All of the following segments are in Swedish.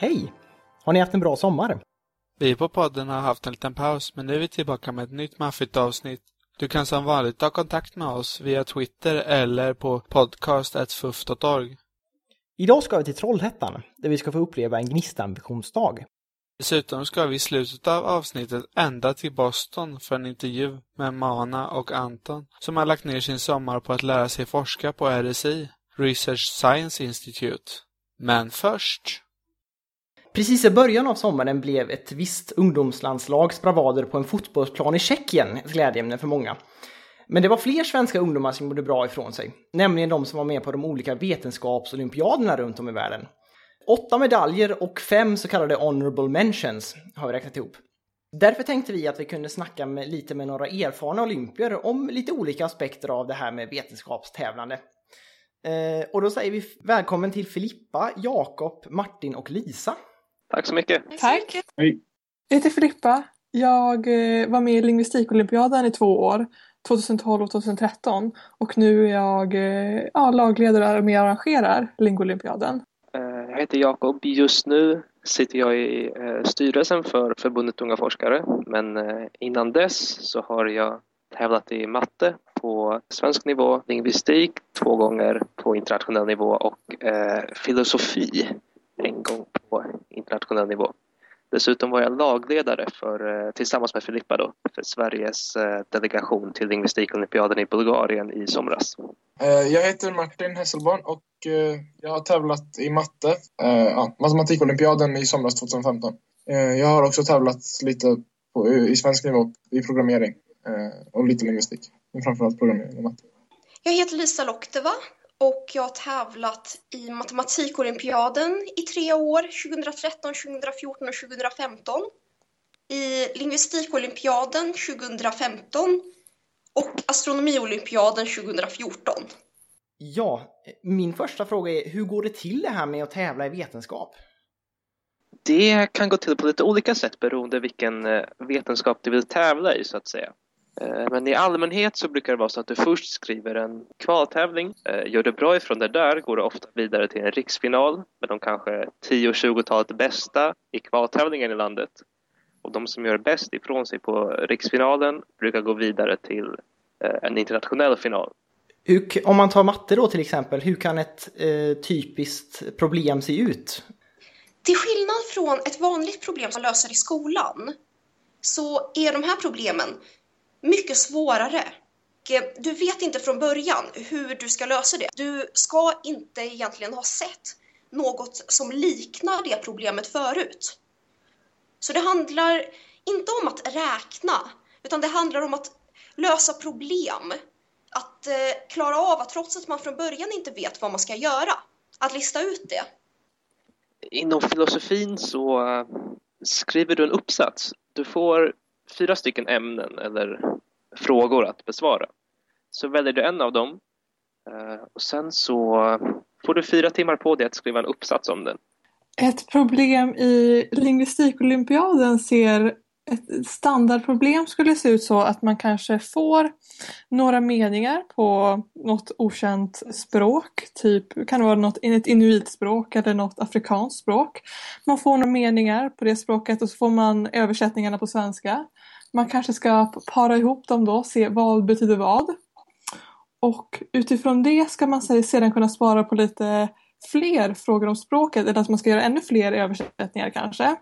Hej! Har ni haft en bra sommar? Vi på podden har haft en liten paus, men nu är vi tillbaka med ett nytt maffigt avsnitt. Du kan som vanligt ta kontakt med oss via Twitter eller på podcast.fuff.org. Idag ska vi till Trollhättan, där vi ska få uppleva en Gnista-ambitionsdag. Dessutom ska vi i slutet av avsnittet ända till Boston för en intervju med Mana och Anton, som har lagt ner sin sommar på att lära sig forska på RSI, Research Science Institute. Men först... Precis i början av sommaren blev ett visst ungdomslandslags bravader på en fotbollsplan i Tjeckien ett glädjeämne för många. Men det var fler svenska ungdomar som gjorde bra ifrån sig, nämligen de som var med på de olika vetenskapsolympiaderna runt om i världen. Åtta medaljer och fem så kallade honorable mentions har vi räknat ihop. Därför tänkte vi att vi kunde snacka med, lite med några erfarna olympier om lite olika aspekter av det här med vetenskapstävlande. Eh, och då säger vi välkommen till Filippa, Jakob, Martin och Lisa. Tack så mycket. Tack. Hej. Jag heter Filippa. Jag eh, var med i Lingvistikolympiaden i två år, 2012 och 2013. Och nu är jag eh, ja, lagledare och med och arrangerar Lingolympiaden. Eh, Jag heter Jakob. Just nu sitter jag i styrelsen för Förbundet Unga Forskare. Men innan dess så har jag tävlat i matte på svensk nivå, lingvistik två gånger på internationell nivå och eh, filosofi en gång på internationell nivå. Dessutom var jag lagledare för, eh, tillsammans med Filippa då, för Sveriges eh, delegation till lingvistikolympiaden i Bulgarien i somras. Eh, Jag heter Martin Hesselborn och jag har tävlat i matte, ja, matematikolympiaden i somras 2015. Eh, Jag har också tävlat lite på, i svensk nivå i programmering och lite lingvistik. Men framförallt programmering och matte. Jag heter Lisa Lokteva och jag har tävlat i matematikolympiaden i tre år, 2013, 2014 och 2015. I lingvistikolympiaden 2015 och astronomiolympiaden 2014. Ja, min första fråga är hur går det till det här med att tävla i vetenskap? Det kan gå till på lite olika sätt beroende vilken eh, vetenskap du vill tävla i så att säga. Eh, Men i allmänhet så brukar det vara så att du först skriver en kvaltävling. Eh, Gör du bra ifrån det där går du ofta vidare till en riksfinal med de kanske 10-20-talet bästa i kvaltävlingen i landet. Och de som gör bäst ifrån sig på riksfinalen brukar gå vidare till eh, en internationell final. Hur, om man tar matte då till exempel, hur kan ett eh, typiskt problem se ut? Till skillnad från ett vanligt problem som löser i skolan så är de här problemen mycket svårare. Du vet inte från början hur du ska lösa det. Du ska inte egentligen ha sett något som liknar det problemet förut. Så det handlar inte om att räkna, utan det handlar om att lösa problem. Att eh, klara av att trots att man från början inte vet vad man ska göra, att lista ut det. Inom filosofin så eh, skriver du en uppsats. Du får fyra stycken ämnen eller frågor att besvara. Så väljer du en av dem eh, och sen så får du fyra timmar på dig att skriva en uppsats om den. Ett problem i lingvistikolympiaden ser ett standardproblem skulle se ut så att man kanske får några meningar på något okänt språk, typ kan det vara något, ett inuitspråk eller något afrikanskt språk. Man får några meningar på det språket och så får man översättningarna på svenska. Man kanske ska para ihop dem då, se vad betyder vad. Och utifrån det ska man sedan kunna svara på lite fler frågor om språket, eller att man ska göra ännu fler översättningar kanske.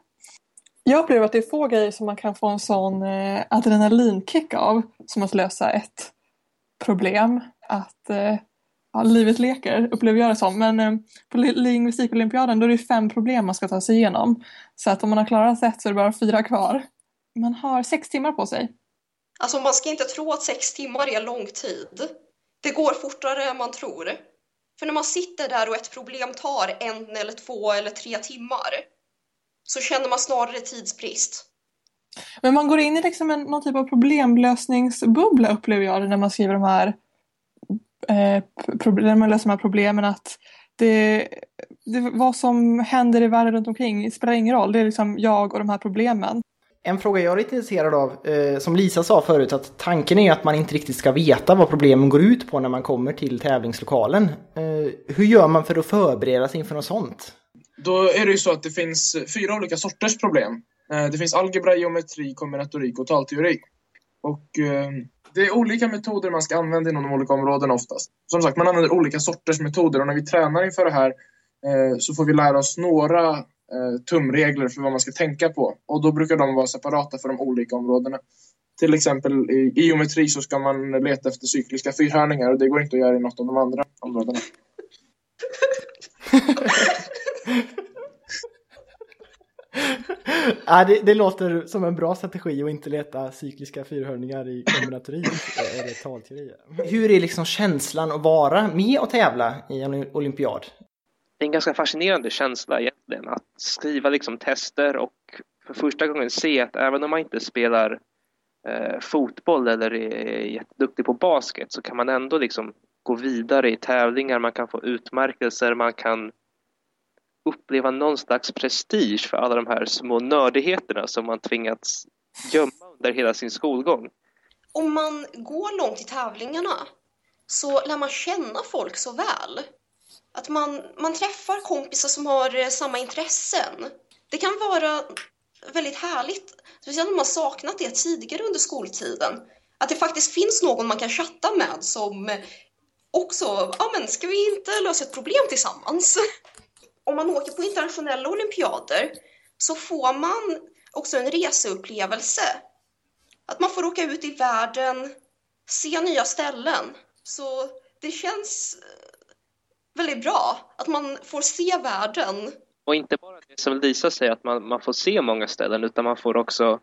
Jag upplever att det är få grejer som man kan få en sån eh, adrenalinkick av som att lösa ett problem. Att eh, ja, livet leker upplever jag det som. Men eh, på li- lingvistikolympiaden då är det fem problem man ska ta sig igenom. Så att om man har klarat ett så är det bara fyra kvar. Man har sex timmar på sig. Alltså man ska inte tro att sex timmar är lång tid. Det går fortare än man tror. För när man sitter där och ett problem tar en eller två eller tre timmar så känner man snarare tidsbrist. Men man går in i liksom en, någon typ av problemlösningsbubbla upplever jag det när man skriver de här eh, när man löser de här problemen att det, det, vad som händer i världen runt omkring spelar ingen roll. Det är liksom jag och de här problemen. En fråga jag är lite intresserad av, eh, som Lisa sa förut, att tanken är att man inte riktigt ska veta vad problemen går ut på när man kommer till tävlingslokalen. Eh, hur gör man för att förbereda sig inför något sånt? Då är det ju så att det finns fyra olika sorters problem. Eh, det finns algebra, geometri, kombinatorik och talteori. Och eh, det är olika metoder man ska använda inom de olika områdena oftast. Som sagt, man använder olika sorters metoder och när vi tränar inför det här eh, så får vi lära oss några tumregler för vad man ska tänka på. Och då brukar de vara separata för de olika områdena. Till exempel i geometri så ska man leta efter cykliska fyrhörningar och det går inte att göra i något av de andra områdena. ja, det, det, låter som en bra strategi att inte leta cykliska fyrhörningar i kombinatorik eller talteori. Hur är liksom känslan att vara med och tävla i en olympiad? Det är en ganska fascinerande känsla egentligen att skriva liksom tester och för första gången se att även om man inte spelar eh, fotboll eller är jätteduktig på basket så kan man ändå liksom gå vidare i tävlingar, man kan få utmärkelser, man kan uppleva någon slags prestige för alla de här små nördigheterna som man tvingats gömma under hela sin skolgång. Om man går långt i tävlingarna så lär man känna folk så väl. Att man, man träffar kompisar som har eh, samma intressen. Det kan vara väldigt härligt, speciellt om man saknat det tidigare under skoltiden. Att det faktiskt finns någon man kan chatta med som också, ja men ska vi inte lösa ett problem tillsammans? Om man åker på internationella olympiader så får man också en reseupplevelse. Att man får åka ut i världen, se nya ställen. Så det känns eh, väldigt bra att man får se världen. Och inte bara det som Lisa säger, att man, man får se många ställen, utan man får också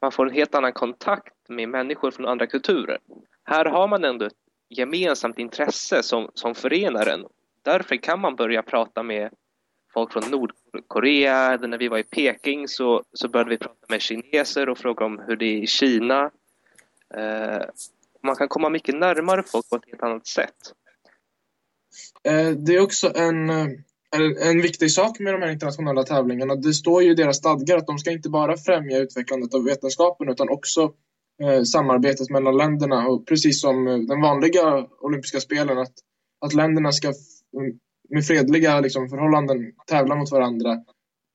man får en helt annan kontakt med människor från andra kulturer. Här har man ändå ett gemensamt intresse som, som förenar en. Därför kan man börja prata med folk från Nordkorea. När vi var i Peking så, så började vi prata med kineser och fråga om hur det är i Kina. Eh, man kan komma mycket närmare folk på ett helt annat sätt. Eh, det är också en, eh, en, en viktig sak med de här internationella tävlingarna. Det står ju i deras stadgar att de ska inte bara främja utvecklandet av vetenskapen utan också eh, samarbetet mellan länderna. Och precis som eh, den vanliga olympiska spelen, att, att länderna ska mm, med fredliga liksom, förhållanden tävla mot varandra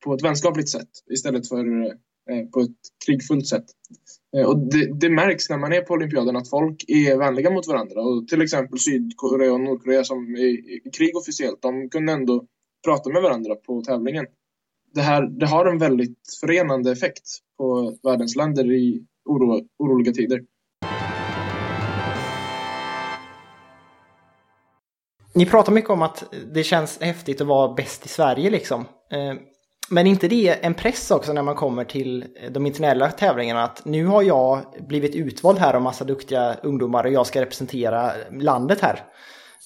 på ett vänskapligt sätt istället för eh, på ett krigfullt sätt. Eh, och det, det, märks när man är på olympiaden att folk är vänliga mot varandra. Och till exempel Sydkorea och Nordkorea som är i krig officiellt, de kunde ändå prata med varandra på tävlingen. Det, här, det har en väldigt förenande effekt på världens länder i oro, oroliga tider. Ni pratar mycket om att det känns häftigt att vara bäst i Sverige liksom. Eh, men inte det en press också när man kommer till de internationella tävlingarna att nu har jag blivit utvald här av massa duktiga ungdomar och jag ska representera landet här.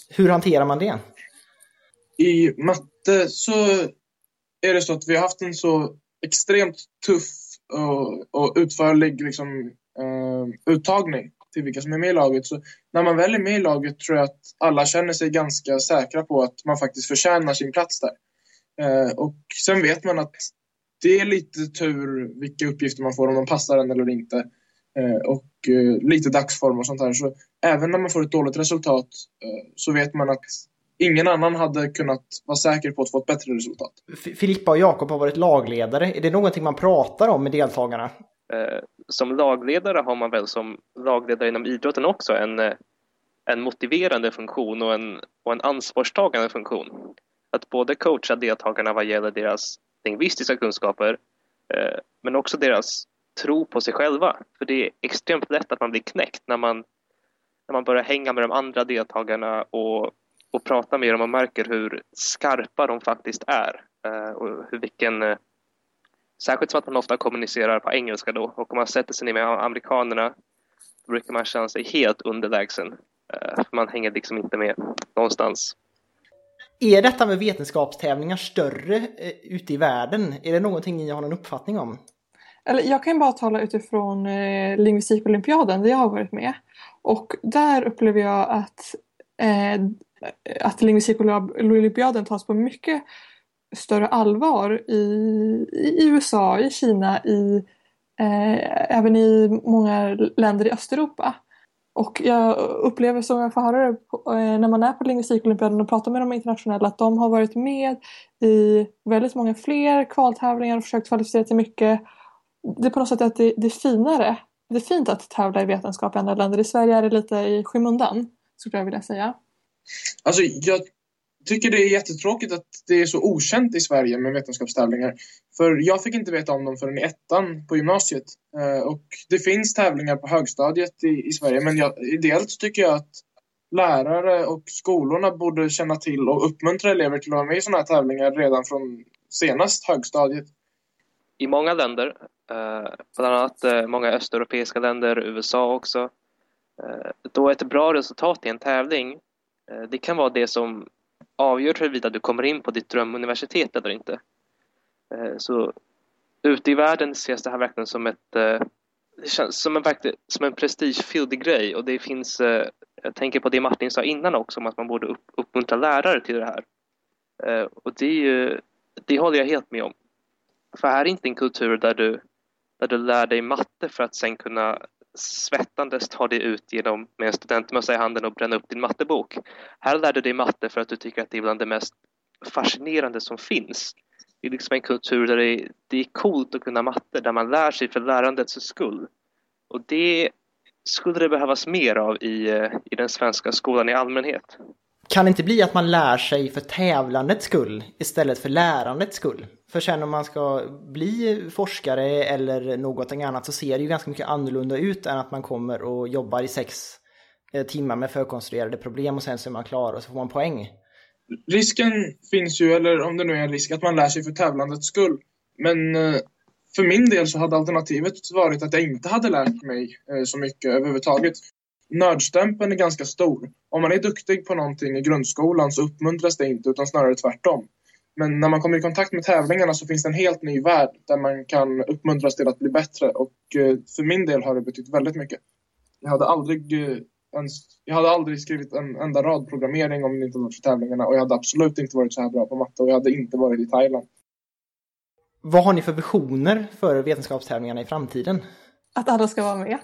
Hur hanterar man det? I matte så är det så att vi har haft en så extremt tuff och, och utförlig liksom, eh, uttagning till vilka som är med i laget. Så när man väl är med i laget tror jag att alla känner sig ganska säkra på att man faktiskt förtjänar sin plats där. Eh, och sen vet man att det är lite tur vilka uppgifter man får, om de passar en eller inte. Eh, och eh, lite dagsform och sånt där. Så även när man får ett dåligt resultat eh, så vet man att ingen annan hade kunnat vara säker på att få ett bättre resultat. Filippa och Jakob har varit lagledare. Är det någonting man pratar om med deltagarna? Eh, som lagledare har man väl som lagledare inom idrotten också en, eh, en motiverande funktion och en, och en ansvarstagande funktion. Att både coacha deltagarna vad gäller deras lingvistiska kunskaper eh, men också deras tro på sig själva. För det är extremt lätt att man blir knäckt när man, när man börjar hänga med de andra deltagarna och, och prata med dem och märker hur skarpa de faktiskt är och hur vilken Särskilt som att man ofta kommunicerar på engelska då och om man sätter sig ner med amerikanerna då brukar man känna sig helt underlägsen. Eh, man hänger liksom inte med någonstans. Är detta med vetenskapstävlingar större eh, ute i världen? Är det någonting ni har någon uppfattning om? Eller jag kan bara tala utifrån eh, lingvistikolympiaden där jag har varit med. Och där upplever jag att, eh, att lingvistikolympiaden tas på mycket större allvar i, i USA, i Kina, i, eh, även i många länder i Östeuropa. Och jag upplever som jag får höra det på, eh, när man är på Lingvistikolympiaden och pratar med de internationella att de har varit med i väldigt många fler kvaltävlingar och försökt kvalificera till mycket. Det är på något sätt att det, det är finare. Det är fint att tävla i vetenskap i andra länder. I Sverige är det lite i skymundan, skulle jag vilja säga. Alltså, jag tycker det är jättetråkigt att det är så okänt i Sverige med vetenskapstävlingar. För jag fick inte veta om dem förrän i ettan på gymnasiet. Eh, och det finns tävlingar på högstadiet i, i Sverige, men jag, ideellt tycker jag att lärare och skolorna borde känna till och uppmuntra elever till att vara med i sådana här tävlingar redan från senast högstadiet. I många länder, eh, bland annat eh, många östeuropeiska länder, USA också, då ett bra resultat i en tävling, det kan vara det som avgör huruvida du kommer in på ditt drömuniversitet eller inte. Eh, så ute i världen ses det här verkligen som ett eh, det känns som en, som en prestigefylld grej och det finns, eh, jag tänker på det Martin sa innan också om att man borde upp, uppmuntra lärare till det här. Och det, är ju, det håller jag helt med om. För här är inte en kultur där du, där du lär dig matte för att sen kunna svettandes ta dig ut genom med en studentmössa i handen och bränna upp din mattebok. Här lär du dig matte för att du tycker att det är bland det mest fascinerande som finns. Det är liksom en kultur där det är, det är coolt att kunna matte, där man lär sig för lärandets skull. Och det skulle det behövas mer av i, eh, i den svenska skolan i allmänhet. Kan det inte bli att man lär sig för tävlandets skull istället för lärandets skull? För sen om man ska bli forskare eller någonting annat så ser det ju ganska mycket annorlunda ut än att man kommer och jobbar i sex eh, timmar med förkonstruerade problem och sen så är man klar och så får man poäng. Risken finns ju, eller om det nu är en risk, att man lär sig för tävlandets skull. Men eh, för min del så hade alternativet varit att jag inte hade lärt mig eh, så mycket överhuvudtaget. Nördstämpeln är ganska stor. Om man är duktig på någonting i grundskolan så uppmuntras det inte utan snarare tvärtom. Men när man kommer i kontakt med tävlingarna så finns det en helt ny värld där man kan uppmuntras till att bli bättre och eh, för min del har det betytt väldigt mycket. Jag hade aldrig, eh, ens, jag hade aldrig skrivit en enda rad programmering om det inte varit för tävlingarna och jag hade absolut inte varit så här bra på matte och jag hade inte varit i Thailand. Vad har ni för visioner för vetenskapstävlingarna i framtiden? Att alla ska vara med.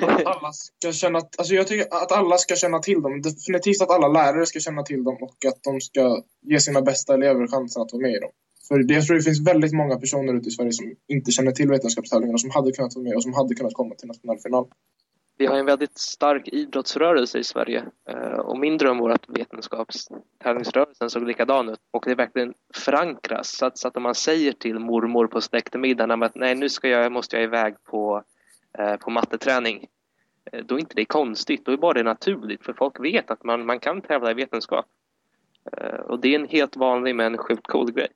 Att alla ska känna, alltså jag tycker att alla ska känna till dem. Definitivt att alla lärare ska känna till dem och att de ska ge sina bästa elever chansen att vara med i dem. För det, jag tror det finns väldigt många personer ute i Sverige som inte känner till vetenskapstävlingarna som hade kunnat vara med och som hade kunnat komma till nationell final. Vi har en väldigt stark idrottsrörelse i Sverige eh, och min dröm var att vetenskapstävlingsrörelsen såg likadan ut och det verkligen förankras så att, så att om man säger till mormor på släktmiddagen att nej nu ska jag, måste jag iväg på på matteträning, eh, då är inte det konstigt, då är bara det naturligt för folk vet att man, man kan tävla i vetenskap. Eh, och det är en helt vanlig men sjukt cool grej.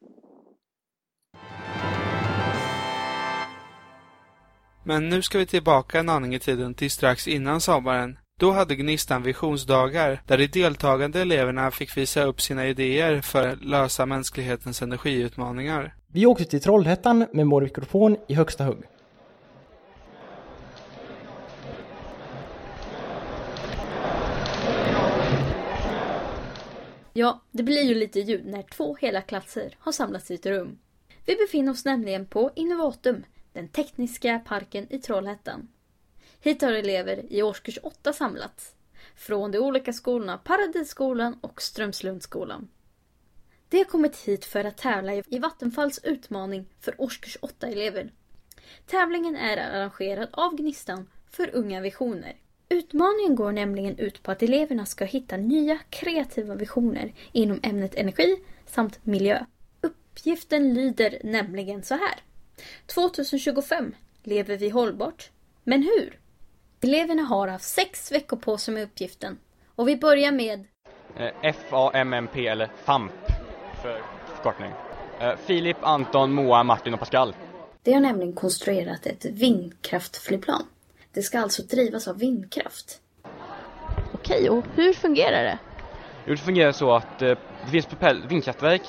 Men nu ska vi tillbaka en aning i tiden till strax innan sommaren. Då hade Gnistan visionsdagar där de deltagande eleverna fick visa upp sina idéer för att lösa mänsklighetens energiutmaningar. Vi åkte till Trollhättan med vår mikrofon i högsta hugg. Ja, det blir ju lite ljud när två hela klasser har samlats i ett rum. Vi befinner oss nämligen på Innovatum, den tekniska parken i Trollhättan. Hit har elever i årskurs 8 samlats. Från de olika skolorna Paradisskolan och Strömslundsskolan. De har kommit hit för att tävla i Vattenfalls utmaning för årskurs 8-elever. Tävlingen är arrangerad av Gnistan för Unga Visioner. Utmaningen går nämligen ut på att eleverna ska hitta nya kreativa visioner inom ämnet energi samt miljö. Uppgiften lyder nämligen så här. 2025 lever vi hållbart. Men hur? Eleverna har haft sex veckor på sig med uppgiften. Och vi börjar med eh, FAMMP eller FAMP för förkortning. Eh, Filip, Anton, Moa, Martin och Pascal. De har nämligen konstruerat ett vindkraftflygplan. Det ska alltså drivas av vindkraft. Okej, och hur fungerar det? Jo, det fungerar så att eh, det finns propell vindkraftverk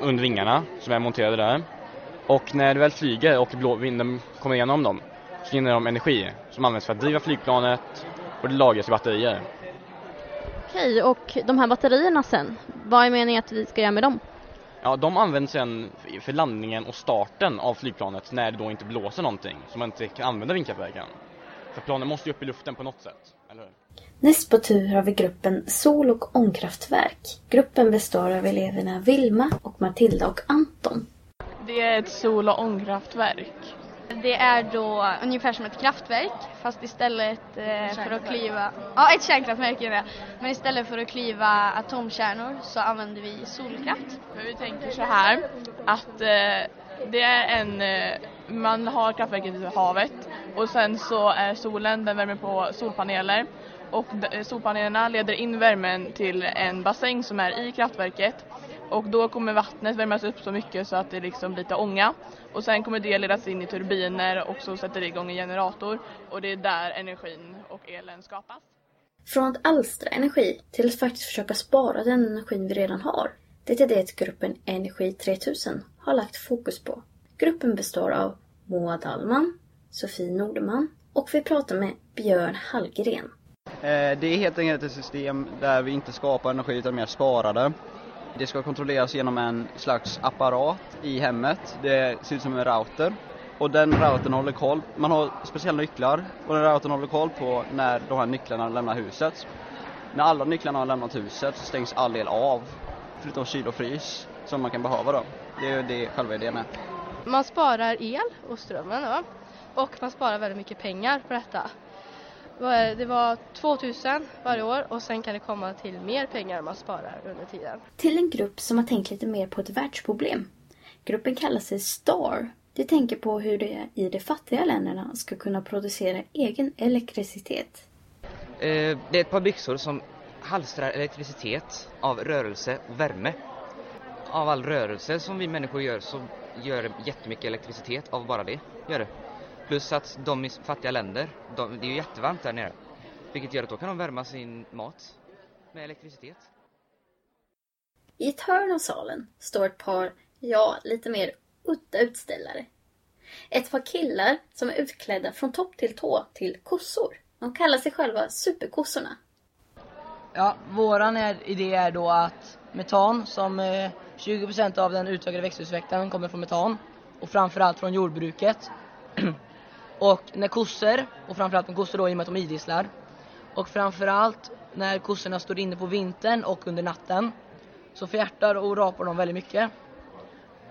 under vingarna som är monterade där. Och när det väl flyger och blå vinden kommer igenom dem så genererar de energi som används för att driva flygplanet och det lagras i batterier. Okej, och de här batterierna sen, vad är meningen att vi ska göra med dem? Ja, de används sen för landningen och starten av flygplanet när det då inte blåser någonting så man inte kan använda vindkraftverken. För planen måste ju upp i luften på något sätt, eller hur? Näst på tur har vi gruppen Sol och ångkraftverk. Gruppen består av eleverna Vilma och Matilda och Anton. Det är ett sol och ångkraftverk. Det är då ungefär som ett kraftverk fast istället eh, för att klyva, ja ett kärnkraftverk är det. Men istället för att klyva atomkärnor så använder vi solkraft. Men vi tänker så här att eh, det är en, eh, man har kraftverket i havet och sen så är solen, den värmer på solpaneler och solpanelerna leder in värmen till en bassäng som är i kraftverket och då kommer vattnet värmas upp så mycket så att det liksom blir lite ånga och sen kommer det ledas in i turbiner och så sätter det igång en generator och det är där energin och elen skapas. Från att alstra energi till att faktiskt försöka spara den energin vi redan har. Det är det gruppen Energi 3000 har lagt fokus på. Gruppen består av Moa Dallman, Sofie Nordeman och vi pratar med Björn Hallgren. Eh, det är helt enkelt ett system där vi inte skapar energi utan mer sparar det. Det ska kontrolleras genom en slags apparat i hemmet. Det ser ut som en router. Och den routern håller koll, man har speciella nycklar och den routern håller koll på när de här nycklarna lämnar huset. När alla nycklarna har lämnat huset så stängs all el av. Förutom kyl och frys som man kan behöva då. Det är det själva idén är. Man sparar el och strömmen då. Och man sparar väldigt mycket pengar på detta. Det? Det var 2000 varje år och sen kan det komma till mer pengar man sparar under tiden. Till en grupp som har tänkt lite mer på ett världsproblem. Gruppen kallar sig STAR. De tänker på hur de i de fattiga länderna ska kunna producera egen elektricitet. Eh, Det är ett par byxor som halstrar elektricitet av rörelse och värme. Av all rörelse som vi människor gör så gör jättemycket elektricitet av bara det. Gör det. Plus att de i fattiga länder, de, det är ju jättevarmt där nere. Vilket gör att då kan de värma sin mat med elektricitet. I ett hörn av salen står ett par, ja, lite mer udda utställare. Ett par killar som är utklädda från topp till tå till kossor. De kallar sig själva Superkossorna. Ja, våran är, idé är då att metan, som 20 procent av den utökade växthuseffekten kommer från metan och framförallt från jordbruket. och när kossor, och framförallt med kossor då i och med att de idisslar, och framförallt när kossorna står inne på vintern och under natten så fjärtar och rapar de väldigt mycket.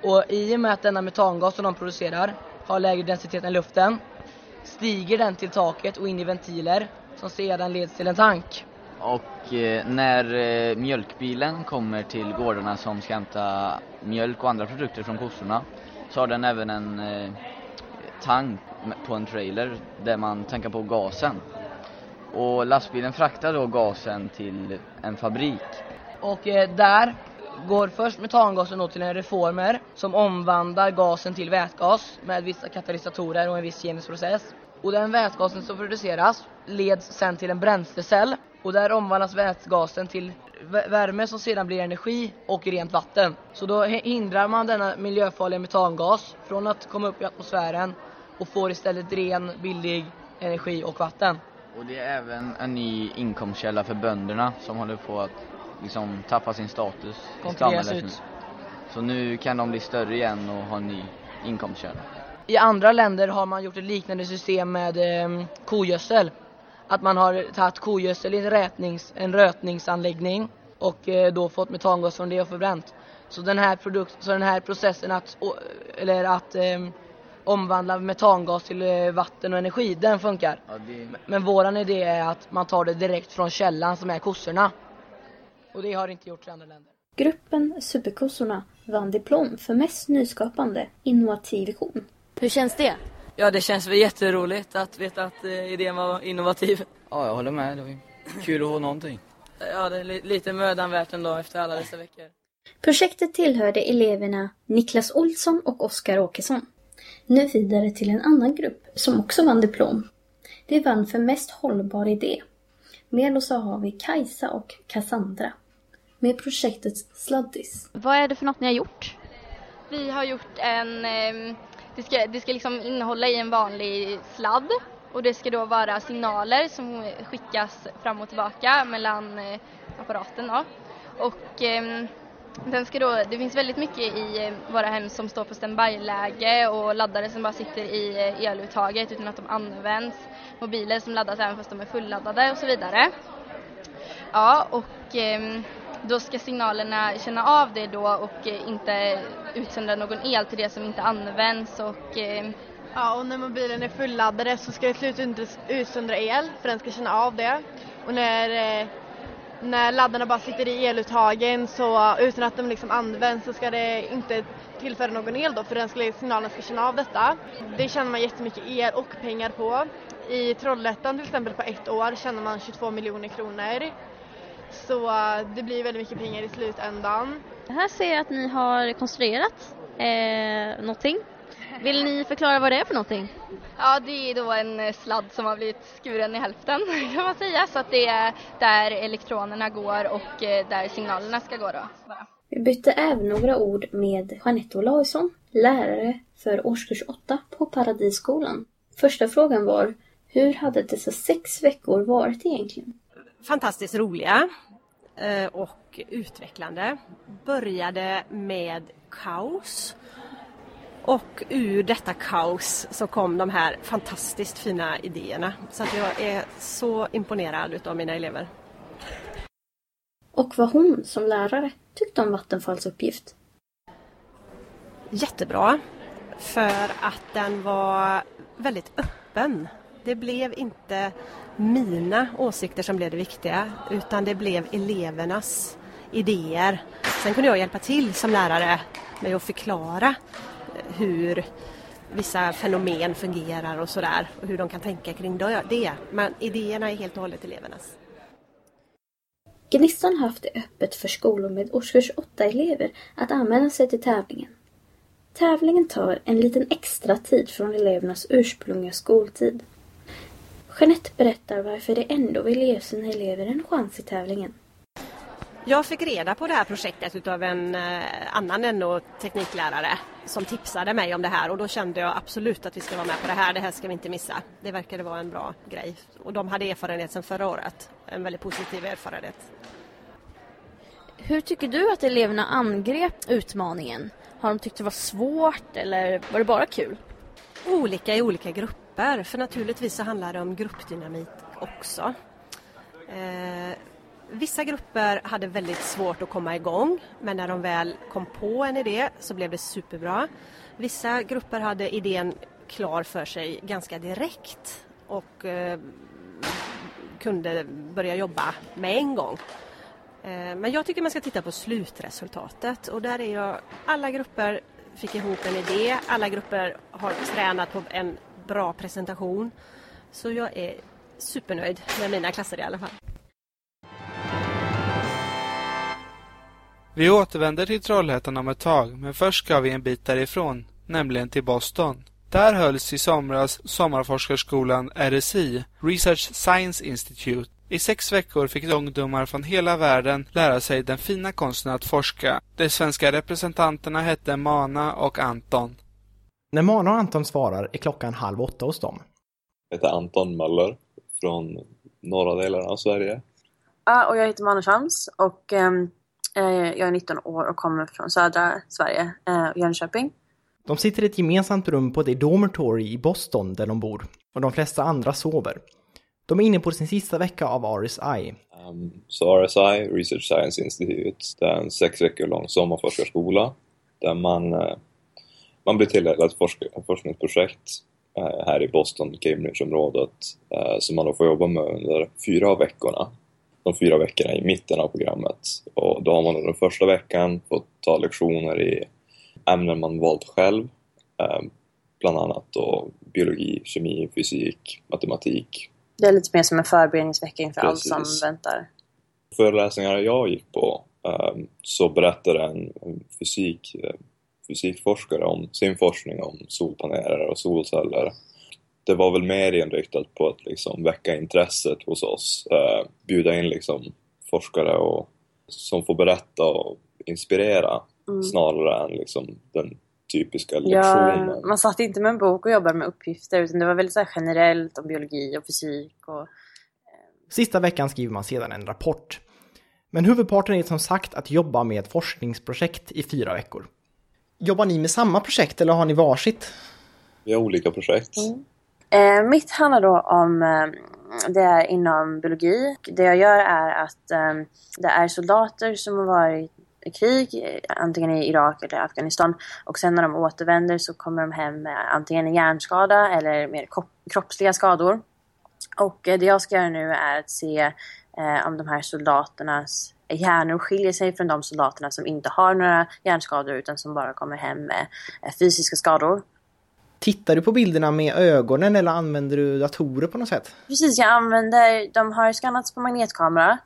Och i och med att denna metangas som de producerar har lägre densitet än luften stiger den till taket och in i ventiler som sedan leds till en tank. Och eh, när eh, mjölkbilen kommer till gårdarna som ska hämta mjölk och andra produkter från kossorna så har den även en eh, tank på en trailer där man tankar på gasen. Och lastbilen fraktar då gasen till en fabrik. Och eh, där går först metangasen då till en reformer som omvandlar gasen till vätgas med vissa katalysatorer och en viss kemisk process. Och den vätgasen som produceras leds sen till en bränslecell och där omvandlas vätgasen till vä- värme som sedan blir energi och rent vatten. Så då hi- hindrar man denna miljöfarliga metangas från att komma upp i atmosfären och får istället ren, billig energi och vatten. Och det är även en ny inkomstkälla för bönderna som håller på att liksom tappa sin status i Konkurreras samhället ut. Så nu kan de bli större igen och ha en ny inkomstkälla. I andra länder har man gjort ett liknande system med eh, kogödsel. Att man har tagit kogödsel i en, rätnings, en rötningsanläggning och eh, då fått metangas från det och förbränt. Så den här, produkt, så den här processen att, eller att eh, omvandla metangas till eh, vatten och energi, den funkar. Ja, det... Men våran idé är att man tar det direkt från källan som är kossorna. Och det har inte gjorts i andra länder. Gruppen Superkossorna vann diplom för mest nyskapande innovativ vision. Hur känns det? Ja, det känns väl jätteroligt att veta att eh, idén var innovativ. Ja, jag håller med. Det var kul att ha någonting. Ja, det är li- lite mödan värt ändå efter alla dessa veckor. Projektet tillhörde eleverna Niklas Olsson och Oskar Åkesson. Nu vidare till en annan grupp som också vann diplom. De vann för mest hållbar idé. Med oss så har vi Kajsa och Cassandra. Med projektet Sladdis. Vad är det för något ni har gjort? Vi har gjort en, ehm, det ska, det ska liksom innehålla i en vanlig sladd och det ska då vara signaler som skickas fram och tillbaka mellan eh, apparaten då. Och eh, Den ska då, det finns väldigt mycket i eh, våra hem som står på standby-läge och laddare som bara sitter i eh, eluttaget utan att de används. Mobiler som laddas även fast de är fulladdade och så vidare. Ja, och eh, då ska signalerna känna av det då och eh, inte utsända någon el till det som inte används och eh, Ja, och när mobilen är fulladdad så ska det sluta utsöndra el för den ska känna av det. Och när, eh, när laddarna bara sitter i eluttagen så utan att de liksom används så ska det inte tillföra någon el då för den ska, signalen ska känna av detta. Det tjänar man jättemycket el och pengar på. I Trollhättan till exempel på ett år tjänar man 22 miljoner kronor. Så det blir väldigt mycket pengar i slutändan. Här ser jag att ni har konstruerat eh, någonting. Vill ni förklara vad det är för någonting? Ja, det är då en eh, sladd som har blivit skuren i hälften kan man säga. Så att det är där elektronerna går och eh, där signalerna ska gå då. Vi bytte även några ord med Jeanette Olausson, lärare för årskurs 8 på Paradisskolan. Första frågan var, hur hade dessa sex veckor varit egentligen? Fantastiskt roliga eh, och utvecklande. Började med kaos och ur detta kaos så kom de här fantastiskt fina idéerna. Så att jag är så imponerad utav mina elever. Och vad hon som lärare tyckte om Vattenfalls uppgift? Jättebra. För att den var väldigt öppen. Det blev inte mina åsikter som blev det viktiga utan det blev elevernas idéer. Sen kunde jag hjälpa till som lärare med att förklara hur vissa fenomen fungerar och sådär och hur de kan tänka kring det. Men idéerna är helt och hållet elevernas. Gnistan har haft det öppet för skolor med årskurs 8-elever att anmäla sig till tävlingen. Tävlingen tar en liten extra tid från elevernas ursprungliga skoltid. Jeanette berättar varför det ändå vill ge sina elever en chans i tävlingen. Jag fick reda på det här projektet utav en eh, annan NO-tekniklärare som tipsade mig om det här och då kände jag absolut att vi ska vara med på det här, det här ska vi inte missa. Det verkade vara en bra grej och de hade erfarenhet sedan förra året, en väldigt positiv erfarenhet. Hur tycker du att eleverna angrep utmaningen? Har de tyckt det var svårt eller var det bara kul? Olika i olika grupper, för naturligtvis så handlar det om gruppdynamik också. Eh, Vissa grupper hade väldigt svårt att komma igång men när de väl kom på en idé så blev det superbra. Vissa grupper hade idén klar för sig ganska direkt och eh, kunde börja jobba med en gång. Eh, men jag tycker man ska titta på slutresultatet och där är jag, alla grupper fick ihop en idé, alla grupper har tränat på en bra presentation. Så jag är supernöjd med mina klasser i alla fall. Vi återvänder till Trollhättan om ett tag, men först ska vi en bit därifrån, nämligen till Boston. Där hölls i somras sommarforskarskolan RSI, Research Science Institute. I sex veckor fick ungdomar från hela världen lära sig den fina konsten att forska. De svenska representanterna hette Mana och Anton. När Mana och Anton svarar är klockan halv åtta hos dem. Jag heter Anton Möller från norra delarna av Sverige. Ja, och jag heter Mana Shams och um Eh, jag är 19 år och kommer från södra Sverige, eh, Jönköping. De sitter i ett gemensamt rum på ett dormitory i Boston där de bor och de flesta andra sover. De är inne på sin sista vecka av RSI. Um, så RSI, Research Science Institute, det är en sex veckor lång sommarforskarskola där man, uh, man blir tilldelad ett forsk forskningsprojekt uh, här i Boston, Cambridge-området, uh, som man då får jobba med under fyra av veckorna de fyra veckorna i mitten av programmet. Och då har man under första veckan fått ta lektioner i ämnen man valt själv, eh, bland annat då biologi, kemi, fysik, matematik. Det är lite mer som en förberedningsvecka inför Precis. allt som väntar. Föreläsningar jag gick på eh, så berättade en, fysik, eh, fysikforskare om sin forskning om solpaneler och solceller det var väl mer inriktat på att liksom väcka intresset hos oss. Eh, bjuda in liksom forskare och, som får berätta och inspirera mm. snarare än liksom den typiska lektionen. Ja, man satt inte med en bok och jobbade med uppgifter utan det var väldigt så generellt om biologi och fysik. Och, eh... Sista veckan skriver man sedan en rapport. Men huvudparten är som sagt att jobba med ett forskningsprojekt i fyra veckor. Jobbar ni med samma projekt eller har ni varsitt? Vi har olika projekt. Mm. Eh, mitt handlar då om eh, det är inom biologi. Det jag gör är att eh, det är soldater som har varit i krig, antingen i Irak eller Afghanistan. Och sen när de återvänder så kommer de hem med antingen en hjärnskada eller mer kroppsliga skador. Och eh, det jag ska göra nu är att se eh, om de här soldaternas hjärnor skiljer sig från de soldaterna som inte har några hjärnskador utan som bara kommer hem med fysiska skador. Tittar du på bilderna med ögonen eller använder du datorer på något sätt? Precis, jag använder, de har skannats på magnetkamera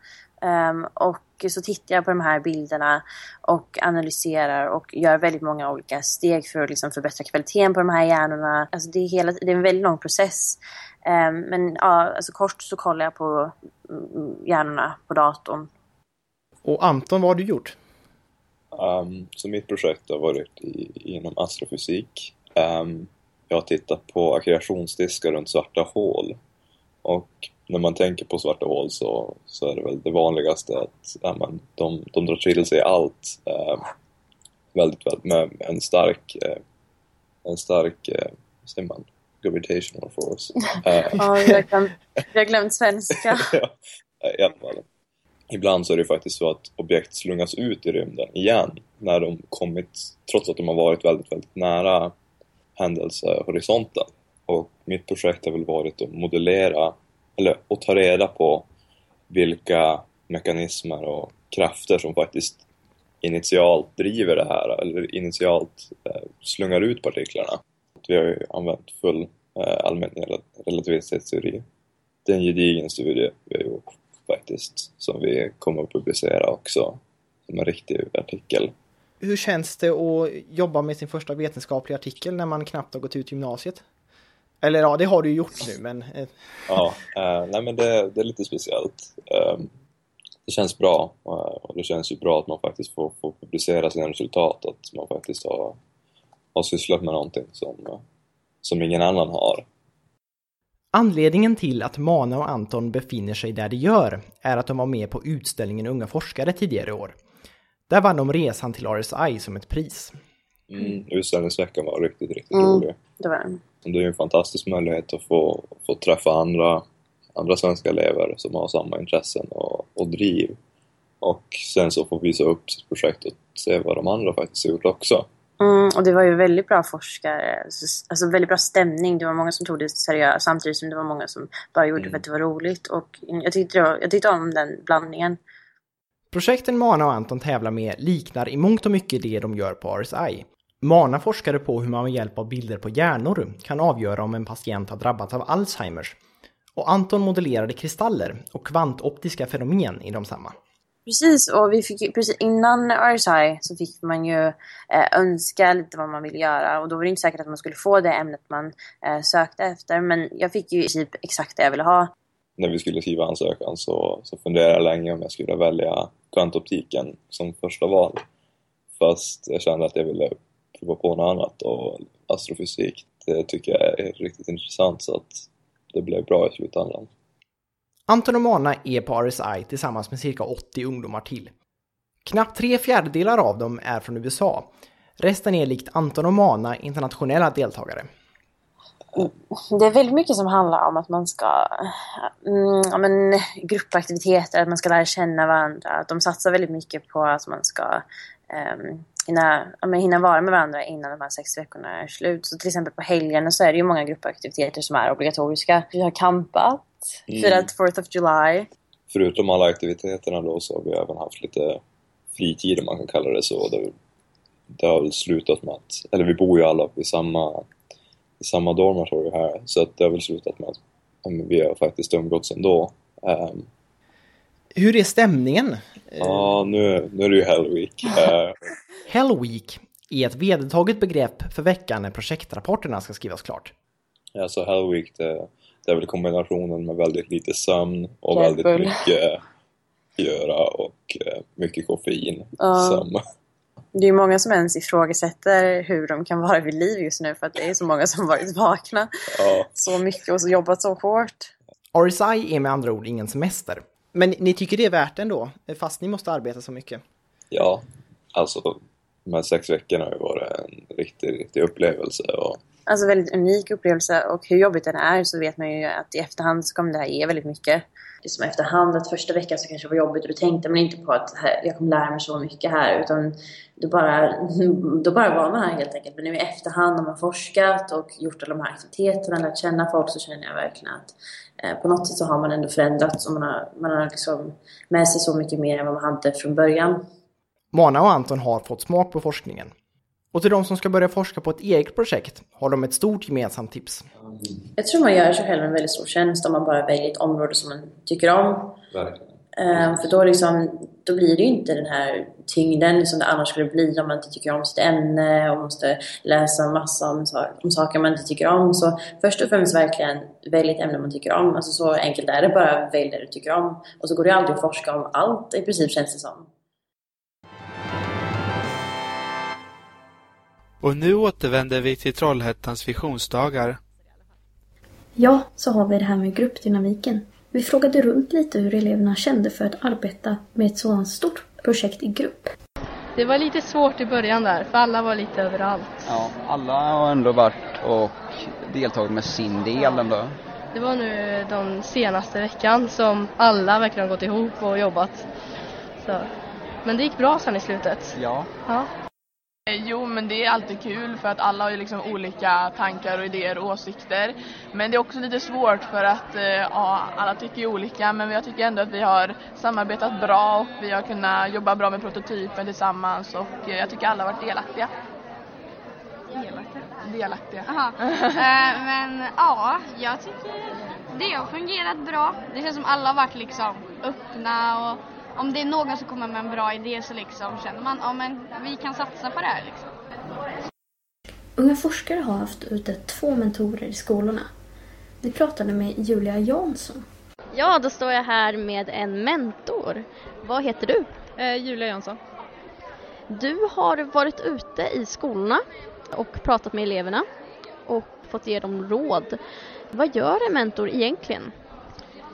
um, och så tittar jag på de här bilderna och analyserar och gör väldigt många olika steg för att liksom förbättra kvaliteten på de här hjärnorna. Alltså det, är hela, det är en väldigt lång process. Um, men ja, alltså kort så kollar jag på mm, hjärnorna på datorn. Och Anton, vad har du gjort? Um, så mitt projekt har varit i, inom astrofysik. Um, jag har tittat på aggregationsdiskar runt svarta hål. Och när man tänker på svarta hål så, så är det väl det vanligaste att ja, de, de drar till sig allt eh, väldigt, väldigt med en stark, eh, en stark, eh, vad säger man, gravitational force. Eh, ja, vi har glömt, glömt svenska. ja, i alla fall. Ibland så är det faktiskt så att objekt slungas ut i rymden igen när de kommit, trots att de har varit väldigt, väldigt nära händelsehorisonten. Och mitt projekt har väl varit att modellera, eller att ta reda på vilka mekanismer och krafter som faktiskt initialt driver det här, eller initialt eh, slungar ut partiklarna. Vi har ju använt full eh, allmän relativitetsteori. Det är en gedigen studie vi har gjort faktiskt, som vi kommer att publicera också som en riktig artikel hur känns det att jobba med sin första vetenskapliga artikel när man knappt har gått ut gymnasiet? Eller ja, det har du ju gjort nu, men... Eh, ja, eh, nej men det, det, är lite speciellt. Eh, det känns bra eh, och det känns ju bra att man faktiskt får, får publicera sina resultat, att man faktiskt har, har sysslat med någonting som, som ingen annan har. Anledningen till att Mana och Anton befinner sig där de gör är att de var med på utställningen Unga forskare tidigare i år. Där vann de resan till RSI som ett pris. Mm, utställningsveckan var riktigt, riktigt mm, rolig. Det var den. Det är ju en fantastisk möjlighet att få, få träffa andra, andra svenska elever som har samma intressen och, och driv. Och sen så få visa upp sitt projekt och se vad de andra faktiskt har gjort också. Mm, och det var ju väldigt bra forskare, alltså väldigt bra stämning. Det var många som tog det seriöst samtidigt som det var många som bara gjorde mm. för att det var roligt. Och jag tyckte, var, jag tyckte om den blandningen. Projekten Mana och Anton tävlar med liknar i mångt och mycket det de gör på RSI. Mana forskade på hur man med hjälp av bilder på hjärnor kan avgöra om en patient har drabbats av Alzheimers. Och Anton modellerade kristaller och kvantoptiska fenomen i de samma. Precis, och vi fick, precis innan RSI så fick man ju eh, önska lite vad man ville göra och då var det inte säkert att man skulle få det ämnet man eh, sökte efter men jag fick ju i princip exakt det jag ville ha när vi skulle skriva ansökan så, så funderade jag länge om jag skulle välja kvantoptiken som första val. Fast jag kände att jag ville prova på något annat och astrofysik det tycker jag är riktigt intressant så att det blev bra i slutändan. Anton och Mana är på RSI tillsammans med cirka 80 ungdomar till. Knappt tre fjärdedelar av dem är från USA. Resten är likt Anton och Mana internationella deltagare mm. det är väldigt mycket som handlar om att man ska, mm, ja, men, gruppaktiviteter, att man ska lära känna varandra. Att de satsar väldigt mycket på att man ska um, hinna, ja, men, hinna vara med varandra innan de här sex veckorna är slut. Så till exempel på helgerna så är det ju många gruppaktiviteter som är obligatoriska. Vi har kampat mm. firat 4th of July. Förutom alla aktiviteterna då så har vi även haft lite fritid om man kan kalla det så. Det, det har väl slutat med att, eller vi bor ju alla i samma i samma dormitory här så att det har väl slutat med att vi har faktiskt umgåtts ändå. Um, Hur är stämningen? Ja, nu, nu är det ju Hell Week. Uh, Hell Week är ett vedertaget begrepp för veckan när projektrapporterna ska skrivas klart. Ja, så Hell Week det, det är väl kombinationen med väldigt lite sömn och väldigt mycket göra och uh, mycket koffein. Uh. Som, det är många som ens ifrågasätter hur de kan vara vid liv just nu för att det är så många som varit vakna ja. så mycket och så jobbat så hårt. RSI är med andra ord ingen semester. Men ni tycker det är värt ändå, fast ni måste arbeta så mycket? Ja, alltså de här sex veckorna har ju varit en riktig, riktig upplevelse. Och... Alltså väldigt unik upplevelse och hur jobbigt den är så vet man ju att i efterhand så kommer det här ge väldigt mycket. Det är som efterhand att första veckan så kanske det var jobbigt och då tänkte man inte på att här, jag kommer lära mig så mycket här utan då bara, då bara var man här helt enkelt. Men nu i efterhand har man forskat och gjort alla de här aktiviteterna, lärt känna folk så känner jag verkligen att eh, på något sätt så har man ändå förändrats och man har, man har liksom med sig så mycket mer än vad man hade från början. Mana och Anton har fått smak på forskningen. Och till de som ska börja forska på ett eget projekt har de ett stort gemensamt tips. Jag tror man gör sig själv en väldigt stor tjänst om man bara väljer ett område som man tycker om. Verkligen. Um, för då, liksom, då blir det ju inte den här tyngden som det annars skulle bli om man inte tycker om sitt ämne och måste läsa massa om, om saker man inte tycker om. Så först och främst verkligen välj ett ämne man tycker om. Alltså så enkelt är det bara, välj det du tycker om. Och så går det aldrig att forska om allt i princip känns det som. Och nu återvänder vi till Trollhättans visionsdagar. Ja, så har vi det här med gruppdynamiken. Vi frågade runt lite hur eleverna kände för att arbeta med ett sådant stort projekt i grupp. Det var lite svårt i början där, för alla var lite överallt. Ja, alla har ändå varit och deltagit med sin del ändå. Det var nu den senaste veckan som alla verkligen har gått ihop och jobbat. Så. Men det gick bra sen i slutet. Ja. ja. Jo, men det är alltid kul för att alla har ju liksom olika tankar och idéer och åsikter. Men det är också lite svårt för att ja, alla tycker ju olika men jag tycker ändå att vi har samarbetat bra och vi har kunnat jobba bra med prototypen tillsammans och jag tycker alla har varit delaktiga. Delaktiga? Delaktiga. Aha. uh, men ja, jag tycker det har fungerat bra. Det känns som alla har varit liksom öppna och om det är någon som kommer med en bra idé så liksom känner man ja men vi kan satsa på det här liksom. Unga forskare har haft ute två mentorer i skolorna. Vi pratade med Julia Jansson. Ja, då står jag här med en mentor. Vad heter du? Eh, Julia Jansson. Du har varit ute i skolorna och pratat med eleverna och fått ge dem råd. Vad gör en mentor egentligen?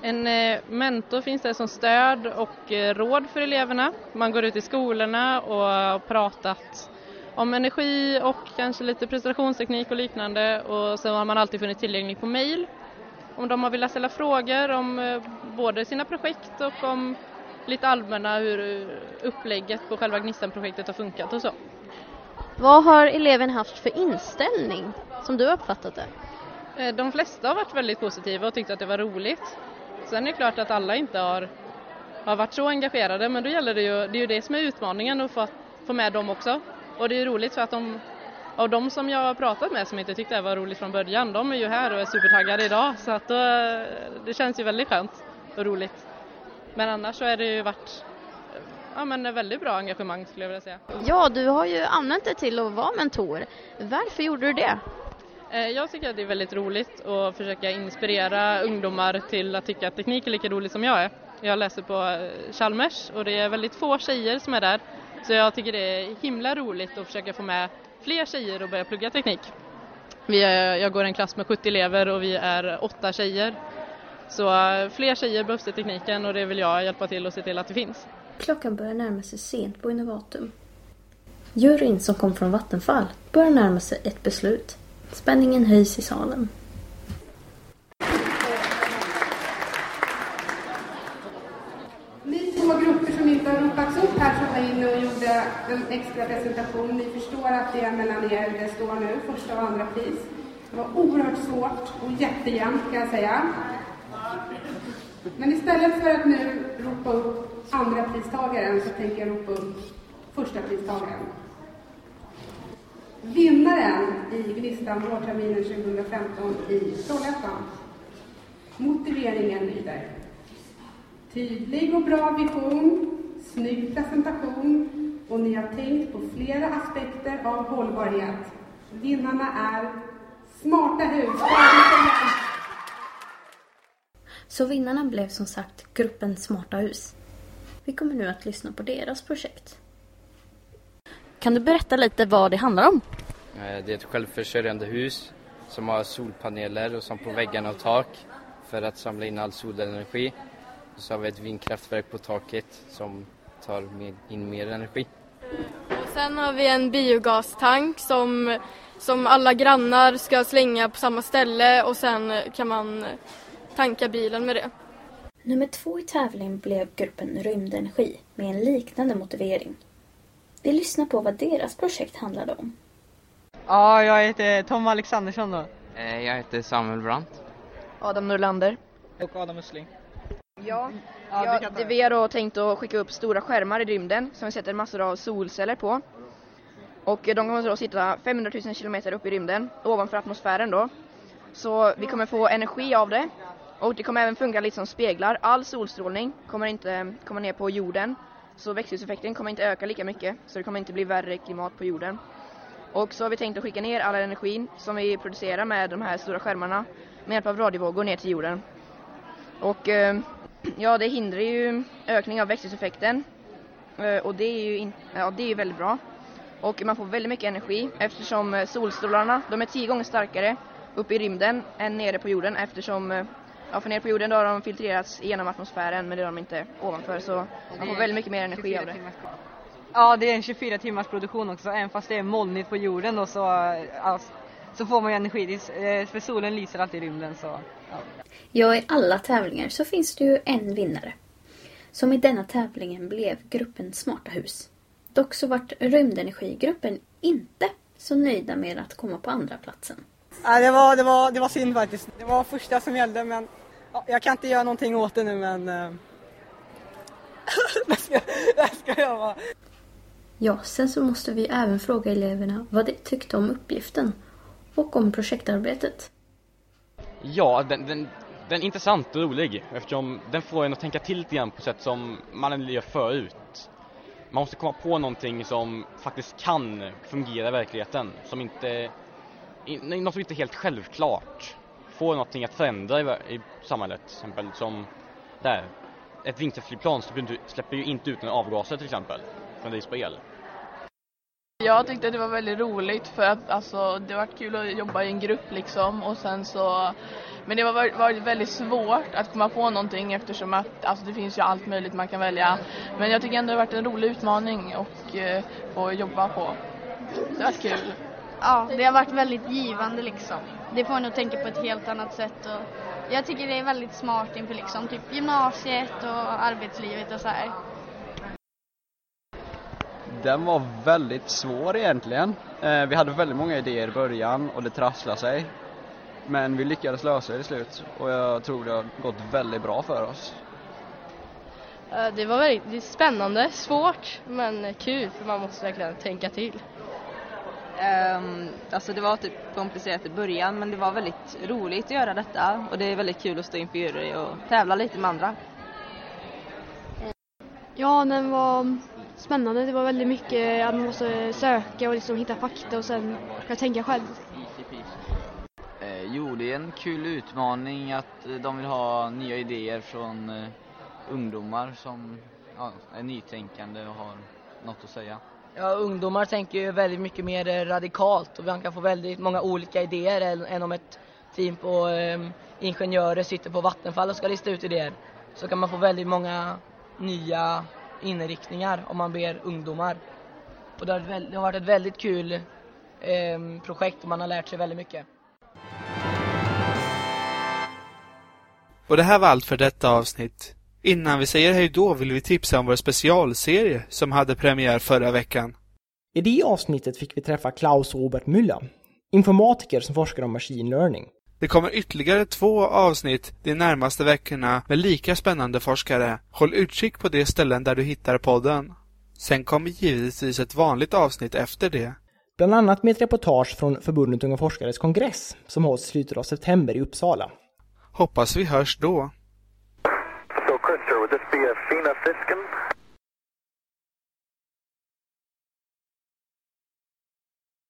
En mentor finns där som stöd och råd för eleverna. Man går ut i skolorna och pratat om energi och kanske lite prestationsteknik och liknande och sen har man alltid funnits tillgänglig på mail om de har velat ställa frågor om både sina projekt och om lite allmänna hur upplägget på själva Gnistan-projektet har funkat och så. Vad har eleverna haft för inställning som du har uppfattat det? De flesta har varit väldigt positiva och tyckt att det var roligt. Sen är det klart att alla inte har, har varit så engagerade men då gäller det ju, det är ju det som är utmaningen att få, få med dem också. Och det är ju roligt för att de, av de som jag har pratat med som inte tyckte det var roligt från början, de är ju här och är supertaggade idag så att då, det känns ju väldigt skönt och roligt. Men annars så är det ju varit ja, men väldigt bra engagemang skulle jag vilja säga. Ja, du har ju använt dig till att vara mentor. Varför gjorde du det? Eh, jag tycker att det är väldigt roligt att försöka inspirera ungdomar till att tycka att teknik är lika roligt som jag är. Jag läser på eh, Chalmers och det är väldigt få tjejer som är där. Så jag tycker det är himla roligt att försöka få med fler tjejer att börja plugga teknik. Vi är, jag går en klass med 70 elever och vi är åtta tjejer. Så eh, fler tjejer behövs i tekniken och det vill jag hjälpa till och se till att det finns. Klockan börjar närma sig sent på Innovatum. Juryn som kom från Vattenfall börjar närma sig ett beslut. Spänningen höjs i salen. Ni två grupper som inte har ropats upp här som var inne och gjorde en extra presentation. Ni förstår att det är mellan er det står nu, första och andra pris. Det var oerhört svårt och jättejämnt kan jag säga. Men istället för att nu ropa upp andra pristagaren så tänker jag ropa upp första pristagaren. Vinnaren i Gnistan vårterminen 2015 i Trollhättan. Motiveringen lyder. Tydlig och bra vision, snygg presentation och ni har tänkt på flera aspekter av hållbarhet. Vinnarna är Smarta hus. Så vinnarna blev som sagt gruppen Smarta hus. Vi kommer nu att lyssna på deras projekt. Kan du berätta lite vad det handlar om? Det är ett självförsörjande hus som har solpaneler och som på väggarna och tak för att samla in all solenergi. Så har vi ett vindkraftverk på taket som tar in mer energi. Och sen har vi en biogastank som, som alla grannar ska slänga på samma ställe och sen kan man tanka bilen med det. Nummer två i tävlingen blev gruppen Rymdenergi med en liknande motivering. Vi lyssnar på vad deras projekt handlade om. Ja, jag heter Tom Alexandersson då. Eh, jag heter Samuel Brandt. Adam Norlander. Och Adam Östling. Ja, Ja, ja det, vi har då tänkt att skicka upp stora skärmar i rymden som vi sätter massor av solceller på. Och de kommer då sitta 500 000 kilometer upp i rymden, ovanför atmosfären då. Så vi kommer få energi av det. Och det kommer även fungera lite som speglar. All solstrålning kommer inte komma ner på jorden. Så växthuseffekten kommer inte öka lika mycket. Så det kommer inte bli värre klimat på jorden. Och så har vi tänkt att skicka ner all energin som vi producerar med de här stora skärmarna med hjälp av radiovågor ner till jorden. Och eh, ja, det hindrar ju ökning av växthuseffekten. Eh, och det är ju in, ja, det är ju väldigt bra. Och man får väldigt mycket energi eftersom eh, solstrålarna, de är tio gånger starkare uppe i rymden än nere på jorden eftersom Ja, för nere på jorden då har de filtrerats genom atmosfären men det har de inte ovanför så man får väldigt mycket mer energi av det. Ja, det är en 24 timmars produktion också, även fast det är molnigt på jorden och så, alltså, så får man ju energi, eh, för solen lyser alltid i rymden så. Ja. Ja, i alla tävlingar så finns det ju en vinnare. Som i denna tävlingen blev gruppen Smarta hus. Dock så vart Rymdenergigruppen inte så nöjda med att komma på andra platsen. Ja, det, var, det, var, det var synd faktiskt. Det var första som gällde men ja, jag kan inte göra någonting åt det nu men... eh, det, ska, det ska jag vara. Ja, sen så måste vi även fråga eleverna vad de tyckte om uppgiften och om projektarbetet. Ja, den, den, den är intressant och rolig eftersom den får en att tänka till lite grann på sätt som man aldrig gör förut. Man måste komma på någonting som faktiskt kan fungera i verkligheten, som inte, något som inte är helt självklart. Få någonting att förändra i, i samhället, till exempel som där. Ett vinterflygplan släpper, ju inte ut några avgaser till exempel, från det är spel. Jag tyckte att det var väldigt roligt för att alltså, det var kul att jobba i en grupp liksom och sen så men det var var- varit väldigt svårt att komma på någonting eftersom att alltså, det finns ju allt möjligt man kan välja. Men jag tycker ändå det har varit en rolig utmaning och eh, få jobba på. Det har varit kul. Ja, det har varit väldigt givande liksom. Det får en att tänka på ett helt annat sätt och jag tycker det är väldigt smart inför liksom typ gymnasiet och arbetslivet och så här. Den var väldigt svår egentligen. Eh, vi hade väldigt många idéer i början och det trasslade sig. Men vi lyckades lösa det till slut och jag tror det har gått väldigt bra för oss. Eh, Det var väldigt det spännande, svårt men kul för man måste verkligen tänka till. Ehm, alltså det var typ komplicerat i början men det var väldigt roligt att göra detta och det är väldigt kul att stå inför jury och tävla lite med andra. Ja, den var spännande. Det var väldigt mycket att man måste söka och liksom hitta fakta och sen ska tänka själv. Eh, jo, det är en kul utmaning att eh, de vill ha nya idéer från eh, ungdomar som ja, är nytänkande och har något att säga. Ja, ungdomar tänker ju väldigt mycket mer radikalt och man kan få väldigt många olika idéer än, om ett team på eh, ingenjörer sitter på Vattenfall och ska lista ut idéer. Så kan man få väldigt många nya inriktningar om man ber ungdomar. Och det har, varit det har varit ett väldigt kul eh, projekt och man har lärt sig väldigt mycket. Och det här var allt för detta avsnitt. Innan vi säger hej då vill vi tipsa om vår specialserie som hade premiär förra veckan. I det avsnittet fick vi träffa Klaus Robert Müller, informatiker som forskar om machine learning. Det kommer ytterligare två avsnitt de närmaste veckorna med lika spännande forskare. Håll utkik på de ställen där du hittar podden. Sen kommer givetvis ett vanligt avsnitt efter det. Bland annat med ett reportage från Förbundet Unga Forskares kongress som hålls i slutet av september i Uppsala. Hoppas vi hörs då.